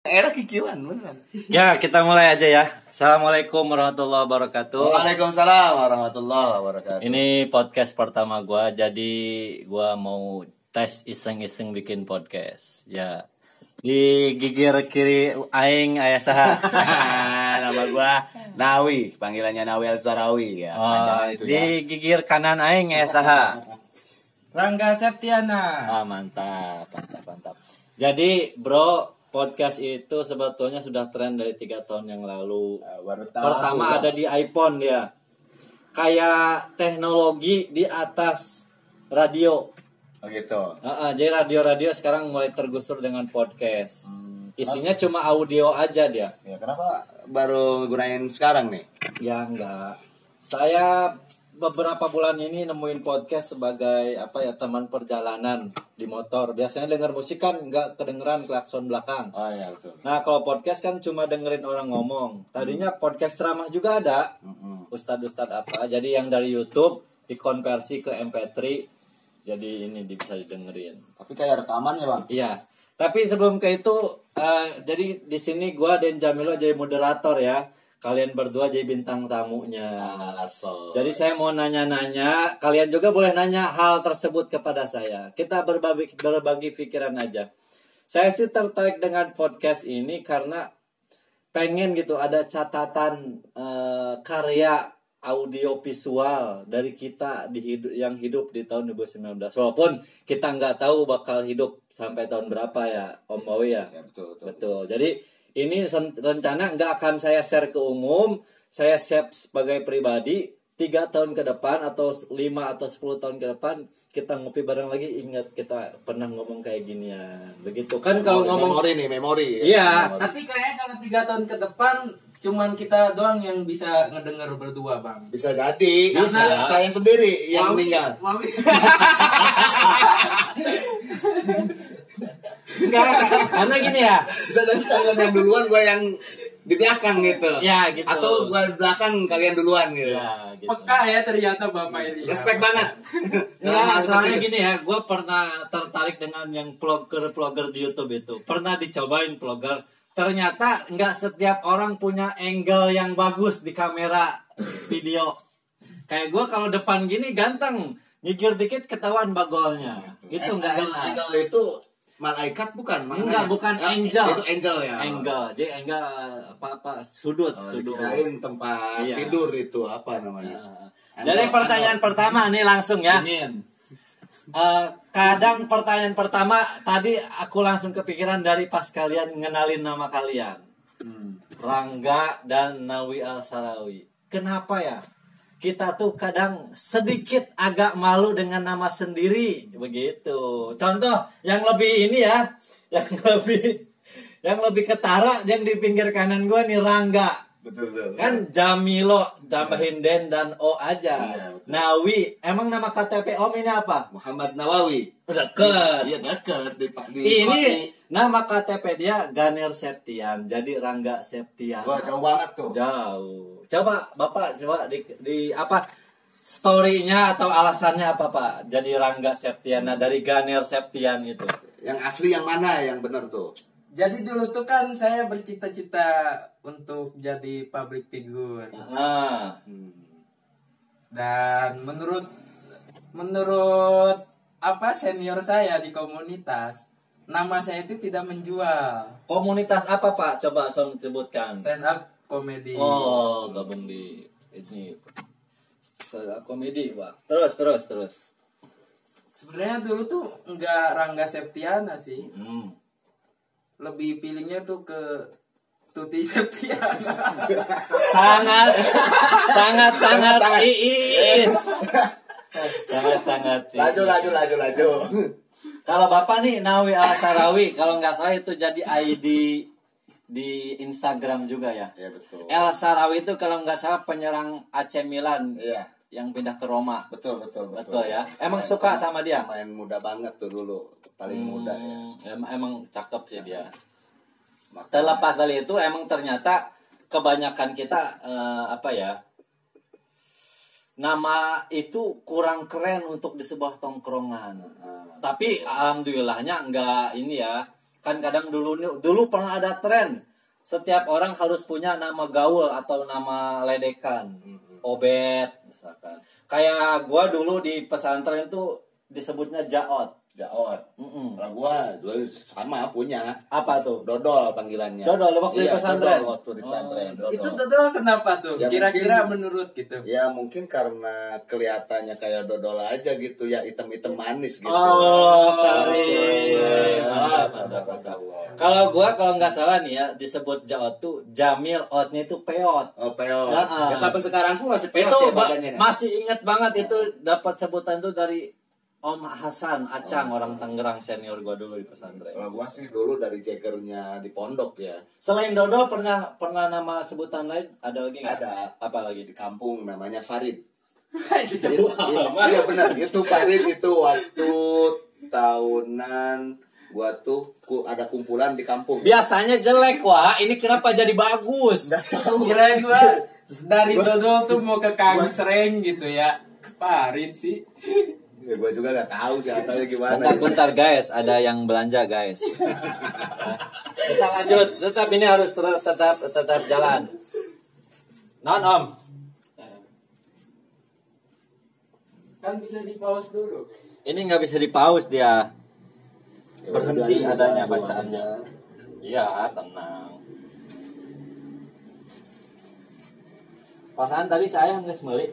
Era kikilan beneran. Ya, kita mulai aja ya. Assalamualaikum warahmatullahi wabarakatuh. Waalaikumsalam warahmatullahi wabarakatuh. Ini podcast pertama gua, jadi gua mau tes iseng-iseng bikin podcast. Ya. Di gigir kiri aing aya saha. Nama gua Nawi, panggilannya Nawi Al Sarawi ya. Oh, itu ya. di gigir kanan aing aya saha. Rangga Septiana. Ah, mantap, mantap, mantap. Jadi, Bro, podcast itu sebetulnya sudah tren dari tiga tahun yang lalu. Baru tahu. Pertama ada di iPhone ya. Kayak teknologi di atas radio. Oh gitu. Heeh, jadi radio-radio sekarang mulai tergusur dengan podcast. Hmm. Isinya cuma audio aja dia. Ya kenapa baru gunain sekarang nih? Ya enggak. Saya beberapa bulan ini nemuin podcast sebagai apa ya teman perjalanan di motor. Biasanya dengar musik kan nggak kedengeran klakson belakang. Oh iya betul. Nah kalau podcast kan cuma dengerin orang ngomong. Tadinya podcast ceramah juga ada. Mm-mm. Ustadz-ustadz apa. Jadi yang dari YouTube dikonversi ke MP3. Jadi ini bisa didengerin. Tapi kayak rekaman ya bang? Iya. Tapi sebelum ke itu, eh, jadi di sini gua dan Jamilo jadi moderator ya. Kalian berdua jadi bintang tamunya. Aso. Jadi saya mau nanya-nanya, kalian juga boleh nanya hal tersebut kepada saya. Kita berbagi berbagi pikiran aja. Saya sih tertarik dengan podcast ini karena pengen gitu ada catatan eh, karya audio visual dari kita di hidup yang hidup di tahun 2019. Walaupun kita nggak tahu bakal hidup sampai tahun berapa ya, Om Bowie ya. Ya betul betul. Betul. Jadi ini rencana nggak akan saya share ke umum, saya share sebagai pribadi tiga tahun ke depan atau lima atau 10 tahun ke depan kita ngopi bareng lagi ingat kita pernah ngomong kayak ginian begitu kan kalau Memori- ngomong memori nih memori. Iya. Memori. Tapi kayaknya kalau tiga tahun ke depan cuman kita doang yang bisa ngedenger berdua bang. Bisa jadi Bisa. karena saya sendiri yang Mami- meninggal. Mami- Enggak, karena gini ya Bisa jadi kalian yang duluan gua yang di belakang gitu. Ya, gitu. Atau gua di belakang kalian duluan gitu. ya gitu Peka ya ternyata bapak ini. ya. Respect banget. Enggak, soalnya gini ya, gue pernah tertarik dengan yang vlogger-vlogger di YouTube itu. Pernah dicobain vlogger. Ternyata nggak setiap orang punya angle yang bagus di kamera video. Kayak gue kalau depan gini ganteng, nyikir dikit ketahuan bagolnya. Itu nggak enak. Angel itu malaikat bukan? Maknanya. Enggak, bukan Ah, angel. Itu angel ya. Angle, jadi angle apa-apa sudut, Oh, sudut. dikirain tempat Iya. tidur itu apa namanya? Dari pertanyaan pertama nih langsung ya. Dingin. Eh, kadang pertanyaan pertama tadi aku langsung kepikiran dari pas kalian ngenalin nama kalian Hmm. Rangga dan Nawi Al Sarawi kenapa ya kita tuh kadang sedikit agak malu dengan nama sendiri begitu contoh yang lebih ini ya yang lebih yang lebih ketara yang di pinggir kanan gua nih Rangga Betul betul. kan Jamilo tambahin Den dan O aja Iya, betul. Nawi emang nama KTP Om ini apa Muhammad Nawawi. Deket. Iya dekat di di Ini nama KTP dia Ganir Septian. Jadi Rangga Septian. Wah jauh banget tuh. Jauh. Coba Bapak coba di, di apa story-nya atau alasannya apa Pak? Jadi Rangga Septian nah, dari Ganir Septian itu. Yang asli yang mana yang benar tuh? Jadi dulu tuh kan saya bercita-cita untuk jadi public figure. Ah, Hmm. Dan menurut menurut apa senior saya di komunitas, nama saya itu tidak menjual. komunitas apa Pak? Coba Son sebutkan. Stand up comedy. Oh, gabung di ini stand up komedi, Pak. Terus terus terus. Sebenarnya dulu tuh nggak Rangga Septiana sih. Hmm. Lebih pilihnya tuh ke Tuti Septiana. sangat sangat sangat sangat. iis sangat sangat iis. Laju laju laju laju. Kalau bapak nih Nawi Al Sarawi kalau nggak salah itu jadi ID di Instagram juga ya? Iya betul. El Sarawi itu kalau nggak salah penyerang AC Milan Iya. yang pindah ke Roma. Betul betul betul. Ya? Emang suka sama dia? Main muda banget tuh dulu paling muda ya. Hmm, emang, emang cakep sih dia. Makanya- terlepas dari itu emang ternyata kebanyakan kita eh, apa ya nama itu kurang keren untuk di sebuah tongkrongan. Ah, tapi alhamdulillahnya enggak ini ya. Kan kadang dulu dulu pernah ada tren. Setiap orang harus punya nama gaul atau nama ledekan. Obet misalkan. Kayak gua dulu di pesantren tuh disebutnya jaot Jaot. Mm-mm. Kalau gua dulu sama punya. apa tuh Dodol panggilannya. Dodol, waktu di Iya, pesantren? Dodol waktu di pesantren. Dodol. Itu dodol kenapa tuh? Ya, Kira-kira mungkin- menurut gitu. Ya mungkin karena kelihatannya kayak dodol aja gitu ya hitam-hitam manis gitu. Oh, keren. Iya. Mantap, mantap, mantap. Kalau gua kalau nggak salah nih ya disebut jaot tuh Jamil outnya itu peot. Oh peo. Nah, ya sampai sekarang pun masih peo itu ya ba- badannya. masih ingat banget itu dapat sebutan tuh dari Om Hasan Acang orang Tangerang senior gua dulu di pesantren. Kalau gua sih dulu dari jagernya di pondok ya. Selain Dodo pernah pernah nama sebutan lain ada lagi nggak? Ada. Apa lagi? Di kampung namanya Farid. Iya benar itu Farid itu waktu tahunan gua tuh ku, ada kumpulan di kampung. Biasanya jelek wah, ini kenapa jadi bagus? Kirain gua dari dodol tuh mau ke Kang Sreng gitu ya. Parit sih. Ya, gua juga nggak tahu sih asalnya gimana. Bentar-bentar guys, ada yang belanja guys. Kita lanjut, tetap ini harus ter- tetap tetap jalan. Non om, Kan bisa di pause dulu. ini nggak bisa di pause dia. Ya, Berhenti udah, adanya bacaannya. Iya, tenang. Pasangan tadi saya nggak semeli.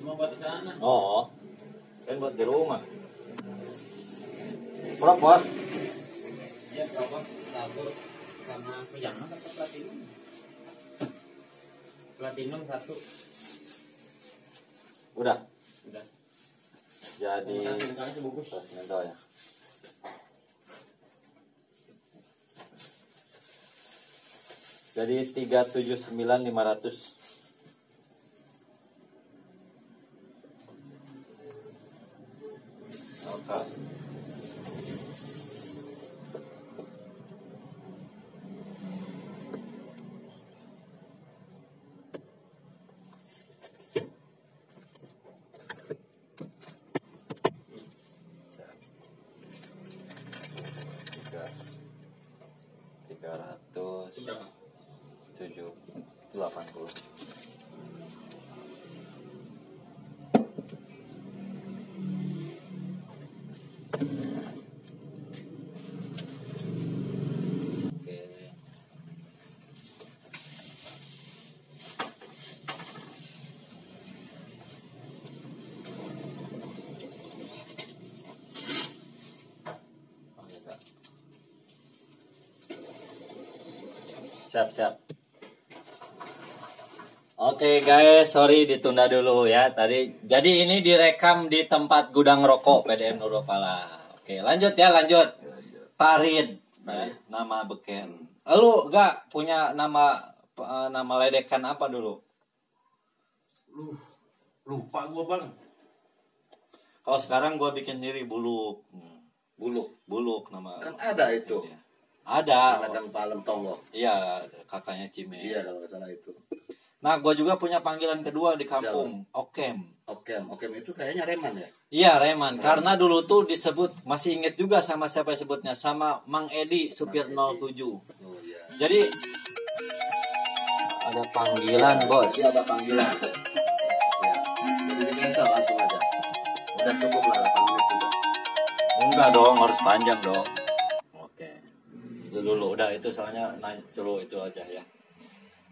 Mau buat sana. Oh, kan buat di rumah. Propos, Ya, kalau satu sama pejama atau platinum? Platinum satu. udah. Udah. Jadi sebungkus. Ya. Jadi 379.500 Oke. tiga tiga ratus tujuh delapan puluh Oke. Oh, iya, Kak. Siap, siap. Oke guys, sorry ditunda dulu ya. Tadi jadi ini direkam di tempat gudang rokok PDM Nurupala. Oke, lanjut ya, lanjut. Parid, ya, nama beken. Lu gak punya nama eh, nama ledekan apa dulu? Lu lupa gua, Bang. Kalau sekarang gua bikin sendiri buluk. Buluk. Buluk nama. Kan ada itu. Ada. Anak palem tonggo. Iya, kakaknya Cime. Iya kalau nggak salah itu. Nah, gua juga punya panggilan kedua di kampung, Okem. Okem, okem itu kayaknya reman ya. Iya Reman, karena dulu tuh disebut masih inget juga sama siapa sebutnya sama Mang Edi supir 07. Oh iya. Jadi ada panggilan bos. Masih ada panggilan. ya. Jadi di cancel langsung aja. Udah cukup lah 8 menit juga. Enggak dong, harus panjang dong. Dulu udah itu soalnya nanya suruh itu aja ya.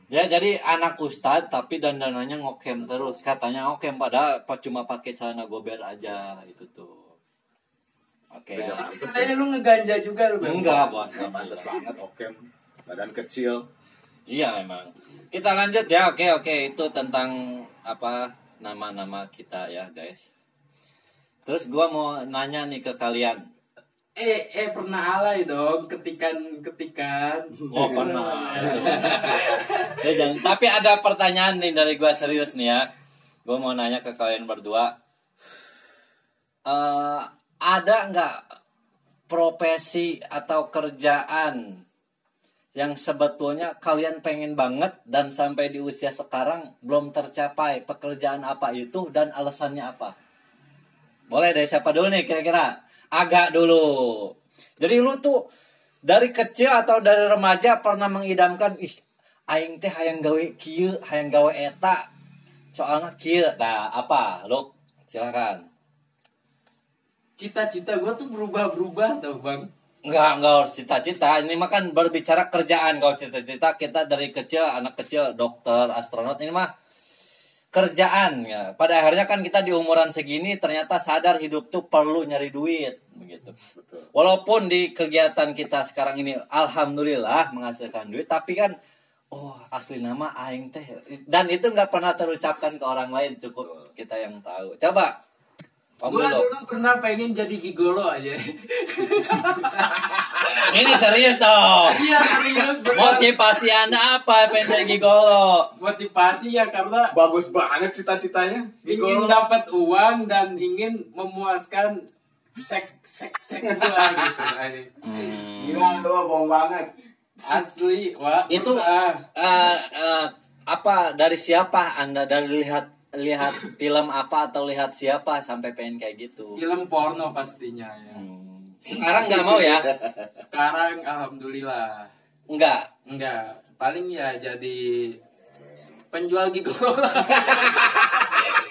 Ya jadi anak ustad tapi dandanannya ngokem terus katanya ngokem pada pas cuma pakai celana gober aja itu tuh. Oke. Itu tadi lu ngeganja juga lu, Bang. Enggak bos. Nggak pantas banget okem. Badan kecil. Iya emang. Kita lanjut ya. Oke oke itu tentang apa nama-nama kita ya guys. Terus gua mau nanya nih ke kalian. Eh, eh pernah alay dong ketikan ketikan. Oh pernah. ya, jangan. Tapi ada pertanyaan nih dari gua serius nih ya. Gua mau nanya ke kalian berdua. Eh ada nggak profesi atau kerjaan yang sebetulnya kalian pengen banget dan sampai di usia sekarang belum tercapai pekerjaan apa itu dan alasannya apa? Boleh dari siapa dulu nih kira-kira? Agak dulu. Jadi lu tuh dari kecil atau dari remaja pernah mengidamkan ih aing teh hayang gawe kieu hayang gawe eta soalnya kieu nah apa lu silakan Cita-cita gue tuh berubah-berubah tau bang. Enggak, enggak harus cita-cita. Ini mah kan berbicara kerjaan. Kalau cita-cita kita dari kecil, anak kecil, dokter, astronot. Ini mah kerjaan ya. Pada akhirnya kan kita di umuran segini ternyata sadar hidup tuh perlu nyari duit begitu. Betul. Walaupun di kegiatan kita sekarang ini alhamdulillah menghasilkan duit, tapi kan oh asli nama aing teh dan itu nggak pernah terucapkan ke orang lain cukup kita yang tahu. Coba Gue dulu. pernah pengen jadi gigolo aja. Ini serius dong. Iya serius benar. Motivasi Anda apa pengen jadi gigolo? Motivasi ya karena Bagus banget cita-citanya. ingin dapat uang dan ingin memuaskan sek sek sek gua gitu aja. Gila lu bohong banget. Asli, wah Itu eh, eh, apa dari siapa Anda dari lihat lihat film apa atau lihat siapa sampai pengen kayak gitu? film porno pastinya ya. Hmm. Sekarang nggak mau ya? Sekarang alhamdulillah Enggak. enggak. Paling ya jadi penjual gigolo.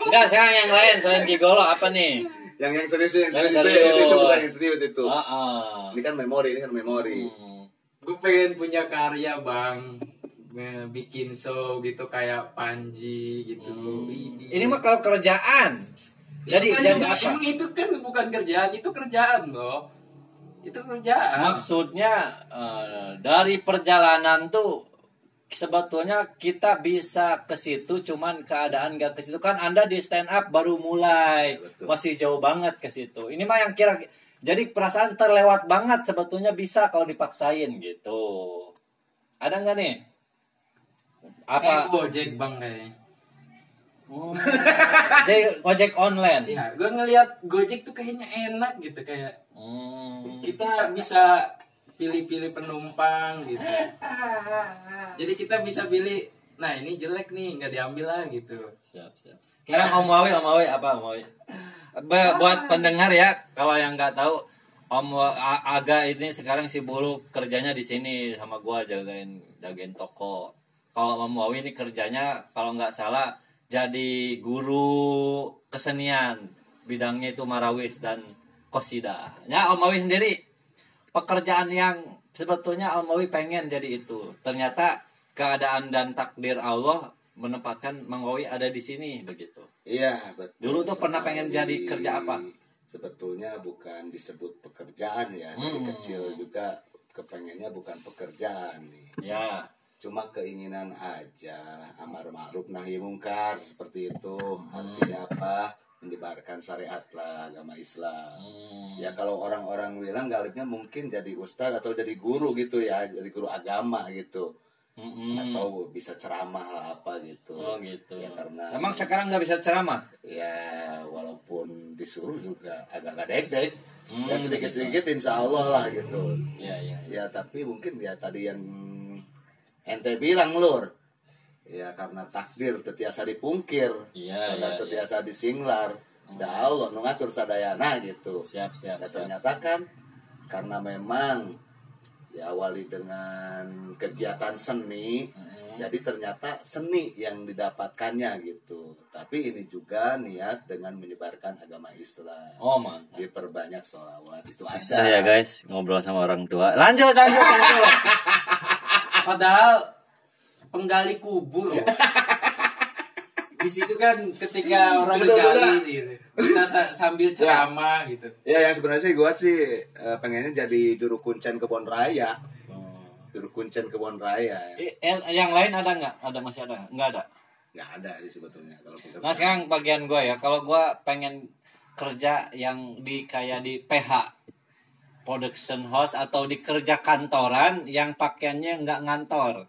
Enggak, sekarang yang lain selain gigolo apa nih? Yang yang serius yang Yang serius, itu, serius. itu, itu bukan yang serius itu. Heeh. Ini kan memori, ini kan memori. Hmm. Gue pengen punya karya bang bikin show gitu kayak Panji gitu. Widih. Ini mah kalau kerjaan. Itu Jadi kan jadi juga- apa? Emang itu kan bukan kerjaan, itu kerjaan loh. Itu kerjaan. Maksudnya eh, dari perjalanan tuh sebetulnya kita bisa ke situ cuman keadaan gak ke situ kan Anda di stand up baru mulai Betul. masih jauh banget ke situ. Ini mah yang kira jadi perasaan terlewat banget sebetulnya bisa kalau dipaksain gitu. Ada nggak nih? Apa? Gojek bang kayaknya. Hmm, Jadi ojek online. Ya, gue ngelihat Gojek tuh kayaknya enak gitu kayak Hmm. kita bisa pilih-pilih penumpang gitu. Jadi kita bisa pilih, nah ini jelek nih, nggak diambil lah gitu. Siap, siap. Sekarang Om Wawi, Om Wawi apa Om Wawi? Ba- buat pendengar ya, kalau yang nggak tahu, Om Aga ini sekarang si Bulu kerjanya di sini sama gua jagain jagain toko. Kalau Om Wawi ini kerjanya kalau nggak salah jadi guru kesenian, bidangnya itu marawis dan kosida. Ya Om Wawi sendiri pekerjaan yang sebetulnya Om Wawi pengen jadi itu. Ternyata keadaan dan takdir Allah menempatkan Mang Wawi ada di sini begitu. Iya, betul. Dulu tuh pernah pengen jadi kerja apa? Sebetulnya bukan disebut pekerjaan ya. Dari Hmm. kecil juga kepengennya bukan pekerjaan nih. Ya. Cuma keinginan aja, amar ma'ruf nahi mungkar seperti itu. Hmm. Artinya apa? Menyebarkan syariat lah agama Islam. Hmm. Ya kalau orang-orang bilang galibnya mungkin jadi ustadz atau jadi guru gitu ya, jadi guru agama gitu. Mm-mm. Atau bisa ceramah lah apa gitu. Oh gitu. Ya karena Emang sekarang nggak bisa ceramah? ya walaupun disuruh juga agak nggak deg-deg Hmm, ya sedikit-sedikit insya Allah lah gitu Iya iya. ya tapi mungkin ya tadi yang ente bilang lur ya karena takdir tetiasa dipungkir Iya, karena iya, tetiasa disinglar da Allah nu ngatur sadayana gitu Siap siap ya siap. ternyata kan karena memang diawali dengan kegiatan seni Mm-mm. jadi ternyata seni yang didapatkannya gitu tapi ini juga niat dengan menyebarkan agama Islam Oh mantap. diperbanyak sholawat itu Susah ada ya guys ngobrol sama orang tua. Lanjut lanjut lanjut. Padahal penggali kubur. Di situ kan ketika orang Bisa gali udah. gitu, bisa sa- sambil ceramah gitu. ya yang sebenarnya sih gue sih eh, pengennya jadi juru kuncen kebon raya juru kuncen kebon raya Eh, yang, lain ada nggak? Ada masih ada? Nggak ada. nggak ada sih sebetulnya kalau pekerjaan. Nah sekarang bagian gue ya, kalau gue pengen kerja yang di kayak di PH production house atau di kerja kantoran yang pakaiannya nggak ngantor.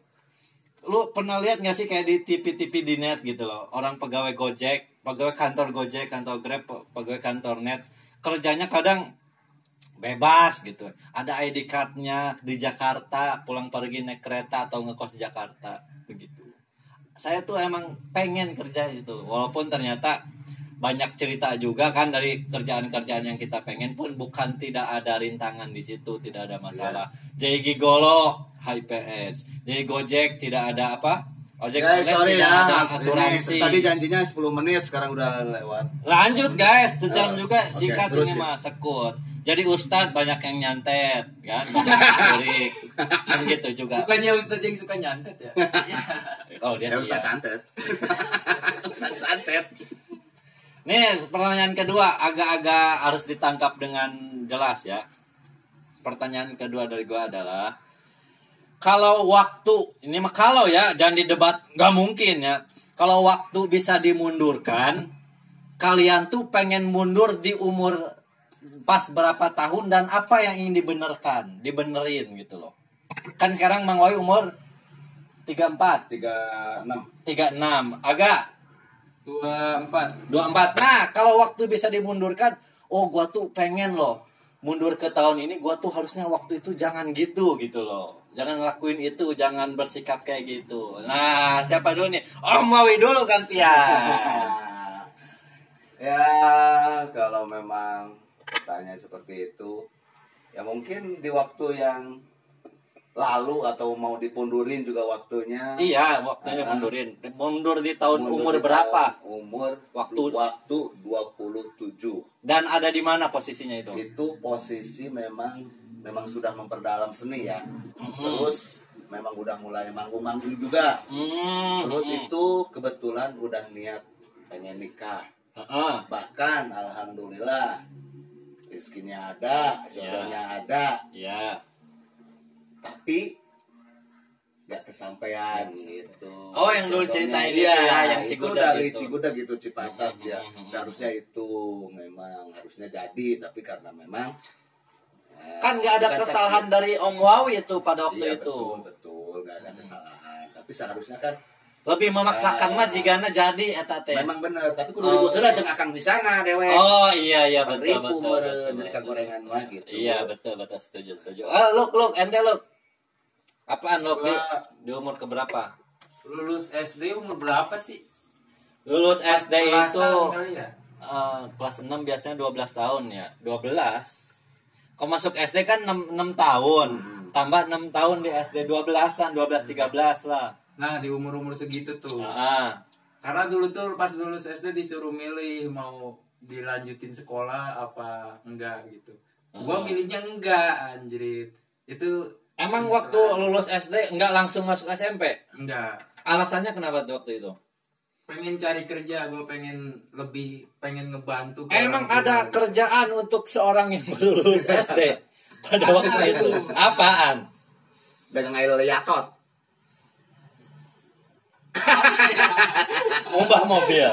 Lu pernah lihat nggak sih kayak di TV-TV di net gitu loh, orang pegawai Gojek, pegawai kantor Gojek, kantor Grab, pe- pegawai kantor net, kerjanya kadang bebas gitu. Ada ID cardnya di Jakarta, pulang pergi naik kereta atau ngekos di Jakarta begitu saya tuh emang pengen kerja itu walaupun ternyata banyak cerita juga kan dari kerjaan-kerjaan yang kita pengen pun bukan tidak ada rintangan di situ tidak ada masalah jadi gigolo HPS jadi Gojek tidak ada apa ojek Guys, online sorry tidak ya. ada Ini asuransi tadi janjinya 10 menit, sekarang udah lewat. lanjut guys sejam Oh, juga oke, singkat terus ini ya. mah sekut jadi ustadz banyak yang nyantet kan banyak yang sirik kan gitu juga Bukannya Ustadz yang suka nyantet ya? oh dia Ya, iya. Ustaz santet. Ustaz santet. Nih pertanyaan kedua agak-agak harus ditangkap dengan jelas ya. Pertanyaan kedua dari gua adalah kalau waktu ini mah kalau ya jangan didebat nggak mungkin ya. Kalau waktu bisa dimundurkan, kalian tuh pengen mundur di umur pas berapa tahun dan apa yang ingin dibenerkan, dibenerin gitu loh. Kan sekarang Mang Wai umur 34, 36. 36, agak Dua empat. 24. Nah, kalau waktu bisa dimundurkan, oh gua tuh pengen loh mundur ke tahun ini gua tuh harusnya waktu itu jangan gitu gitu loh. Jangan ngelakuin itu, jangan bersikap kayak gitu. Nah, siapa dulu nih? Om Mawi dulu gantian. ya kalau memang tanya seperti itu ya mungkin di waktu yang lalu atau mau dipundurin juga waktunya iya, waktunya Ah. mundurin. Mundur di tahun Mundur umur di berapa? tahun umur Waktu- waktu 27 Dan ada di mana posisinya itu? itu posisi memang memang sudah memperdalam seni ya terus memang udah mulai manggung-manggung juga Hmm. terus itu kebetulan udah niat pengen nikah Heeh. bahkan alhamdulillah rezekinya ada jodohnya ada Ya. Tapi nggak kesampaian gitu Oh, yang dulu ceritain itu iya, ya, yang itu Cigudag dari itu. Cigudag gitu Cipatat Hmm, ya hmm, hmm, seharusnya itu memang harusnya jadi tapi karena memang eh, Kan nggak ada kesalahan takdir. dari Om Wawi itu pada waktu iya, itu. betul betul nggak ada kesalahan tapi seharusnya kan Lebih memaksakan Ah. mah jigana jadi eta teh. memang benar tapi kudu Oh. ribut heula jeung akang di sana dewe Oh iya iya betul Ribu betul. meureun betul, mereka betul. gorengan mah gitu Iya betul betul setuju setuju. Ah look look ente look. Apaan look di, di umur keberapa? Lulus SD umur berapa sih? Lulus SD Pas itu ya? eh, kelas 6 biasanya 12 tahun ya. 12. Kau masuk SD kan 6, 6 tahun. Tambah 6 tahun di SD 12-an, 12 13 lah. Nah di umur-umur segitu tuh. Ah. Karena dulu tuh pas lulus SD disuruh milih mau dilanjutin sekolah apa enggak gitu. Gua milihnya enggak anjrit. Itu Emang waktu lulus SD nggak langsung masuk SMP? enggak. Alasannya kenapa tuh waktu itu? Pengen cari kerja, gue pengen lebih pengen ngebantu. ke Emang orang tua. ada kerjaan untuk seorang yang baru lulus SD pada waktu itu? Apaan? dagang air yakot Ngubah mobil.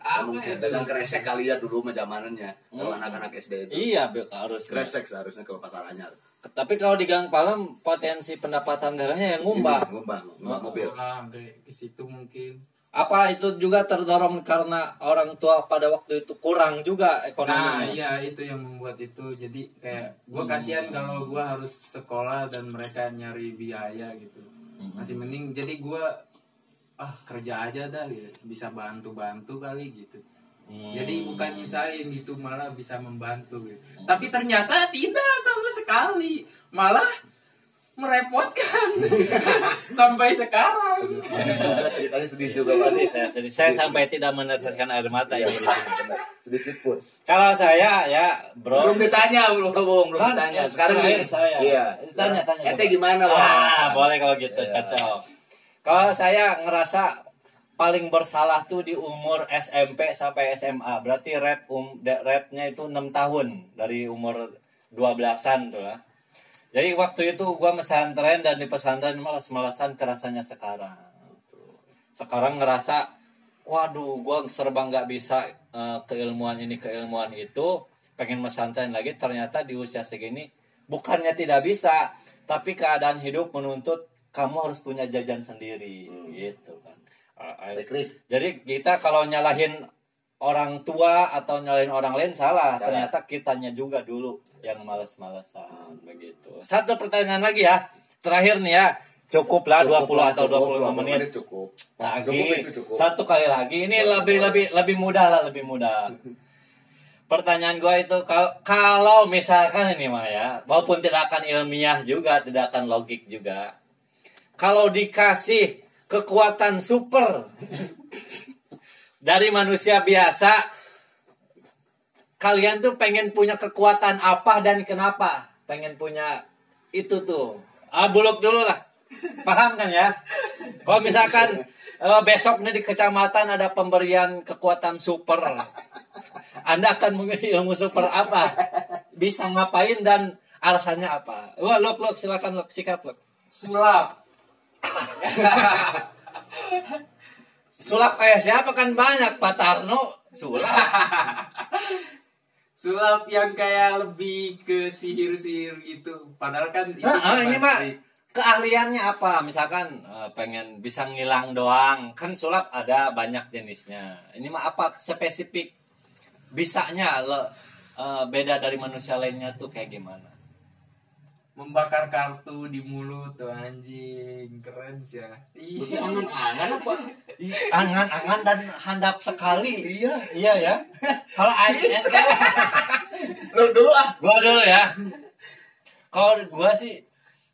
Apa mungkin ya? dagang kresek kali ya dulu mah zamanannya kalau anak-anak SD itu Iya, harus. kresek seharusnya ke pasar anyar Tapi kalau di Gang Palem potensi pendapatan daerahnya yang ngubah. ngubah ngubah mobil Lah, ke situ mungkin. Apa itu juga terdorong karena orang tua pada waktu itu kurang juga Nah, ekonominya? iya itu yang membuat itu. Jadi kayak gue kasihan kalau gue harus sekolah dan mereka nyari biaya gitu. Masih mending jadi gue ah kerja aja dah gitu. Bisa bantu-bantu kali gitu. Hmm. Jadi bukan nyusahin gitu malah bisa membantu gitu. Tapi ternyata tidak sama sekali. Malah merepotkan sampai sekarang. sedih juga ceritanya sedih juga Sedih, saya, sedih. saya sampai tidak meneteskan air mata ini. sedikit pun Kalau saya ya, bro. belum ditanya belum belum belum Kan, ditanya eh, sekarang gini. saya. iya Tanya, tanya, ente gimana Ah, wah boleh kalau gitu, Iya. cocok. Kalau saya ngerasa paling bersalah tuh di umur SMP sampai SMA. Berarti red um rednya itu 6 tahun dari umur 12-an tuh lah. Jadi waktu itu gua pesantren dan di pesantren malas-malasan kerasanya sekarang. Sekarang ngerasa waduh gua serba nggak bisa eh, keilmuan ini keilmuan itu pengen pesantren lagi ternyata di usia segini bukannya tidak bisa tapi keadaan hidup menuntut kamu harus punya jajan sendiri gitu kan. Jadi kita kalau nyalahin orang tua atau nyalahin orang lain salah. Salah. Ternyata kitanya juga dulu yang males-malesan begitu. Satu pertanyaan lagi ya. Terakhir nih ya. Cukup lah 20 Cukup lah, atau cukup, 25 menit. cukup Lagi cukup itu cukup satu kali lagi. Ini lebih lebih lebih mudah lah, lebih mudah. Pertanyaan gua itu kalau kalau misalkan ini mah ya, walaupun tidak akan ilmiah juga, tidak akan logik juga. Kalau dikasih kekuatan super dari manusia biasa, kalian tuh pengen punya kekuatan apa dan kenapa? Pengen punya itu tuh. Ah, buluk dulu lah. Paham kan ya? Kalau misalkan eh, besok nih di kecamatan ada pemberian kekuatan super. Anda akan memilih ilmu super apa? Bisa ngapain dan alasannya apa? Wah, Lok, Lok, silakan Lok, sikat Lok. sulap Sulap kayak siapa kan banyak, Pak Tarno. Sulap. sulap yang kayak lebih ke sihir-sihir gitu padahal kan itu Nah, ah, ini mah keahliannya apa? Misalkan eh, pengen bisa ngilang doang, kan sulap ada banyak jenisnya. Ini mah apa spesifik bisanya lo eh, beda dari manusia lainnya tuh kayak gimana? Membakar kartu di mulut tuh anjing keren sih ya itu iya angan-angan apa Angan-angan dan handap sekali. iya Iya ya. Kalau anjing lu dulu ah gua dulu ya. Kalau gua sih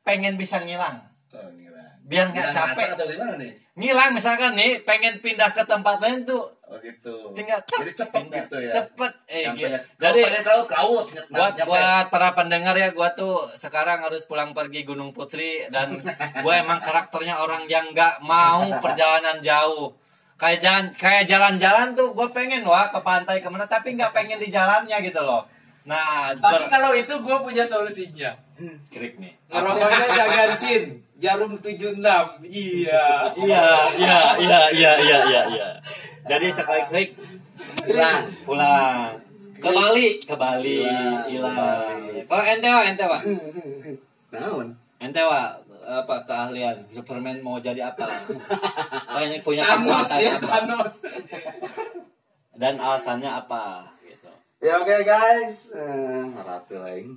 pengen bisa ngilang. oh, gila. Biar nggak Ngilang capek. atau gimana nih Ngilang misalkan nih pengen pindah ke tempat lain tuh Oh gitu. Tinggal tuk, Jadi cepet tinggal, gitu ya. Cepet eh gitu. Jadi kalau terlalu kaut. Buat buat para pendengar ya gua tuh sekarang harus pulang pergi Gunung Putri dan gua emang karakternya orang yang nggak mau perjalanan jauh. Kayak jalan kayak jalan-jalan tuh gue pengen wah ke pantai ke mana tapi nggak pengen di jalannya gitu loh. Nah, tapi kalau itu gue punya solusinya. Krik nih. Ngerokoknya jangan sin. Jarum 76. Iya. Iya, iya, iya, iya, iya, iya jadi sekali klik Hilang. pulang. Ke Bali. Ke Bali. Hilang, kalau ente wa ente wa naon? Ente wa apa keahlian? Superman mau jadi apa? Kayaknya punya Thanos kekuatan ya Thanos. Dan alasannya apa? Gitu. Ya oke guys, eh, ratu lain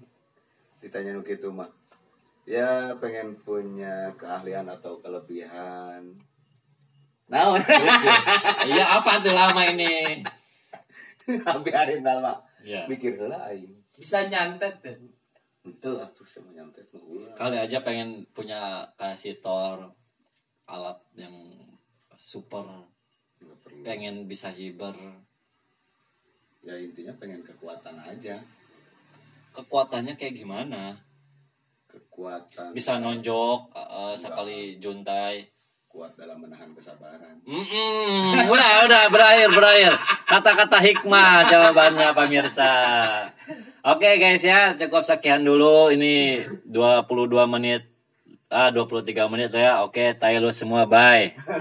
ditanya nu gitu mah. Ya pengen punya keahlian atau kelebihan. Nah, iya apa tuh lama ini? Biarin lama. Iya. Mikir heula aing. bisa nyantet ya Itu atuh sama nyantet mah kali aja pengen punya kasih Thor alat yang super. Pengen bisa hiber. Ya intinya pengen kekuatan aja. kekuatannya kayak gimana? Kekuatan. Bisa nonjok eh, sekali juntai kuat dalam menahan kesabaran. Mm-mm, udah udah berakhir berakhir. Kata-kata hikmah jawabannya pemirsa. Oke guys ya cukup sekian dulu. Ini 22 menit ah 23 menit ya. Oke tayo lu semua bye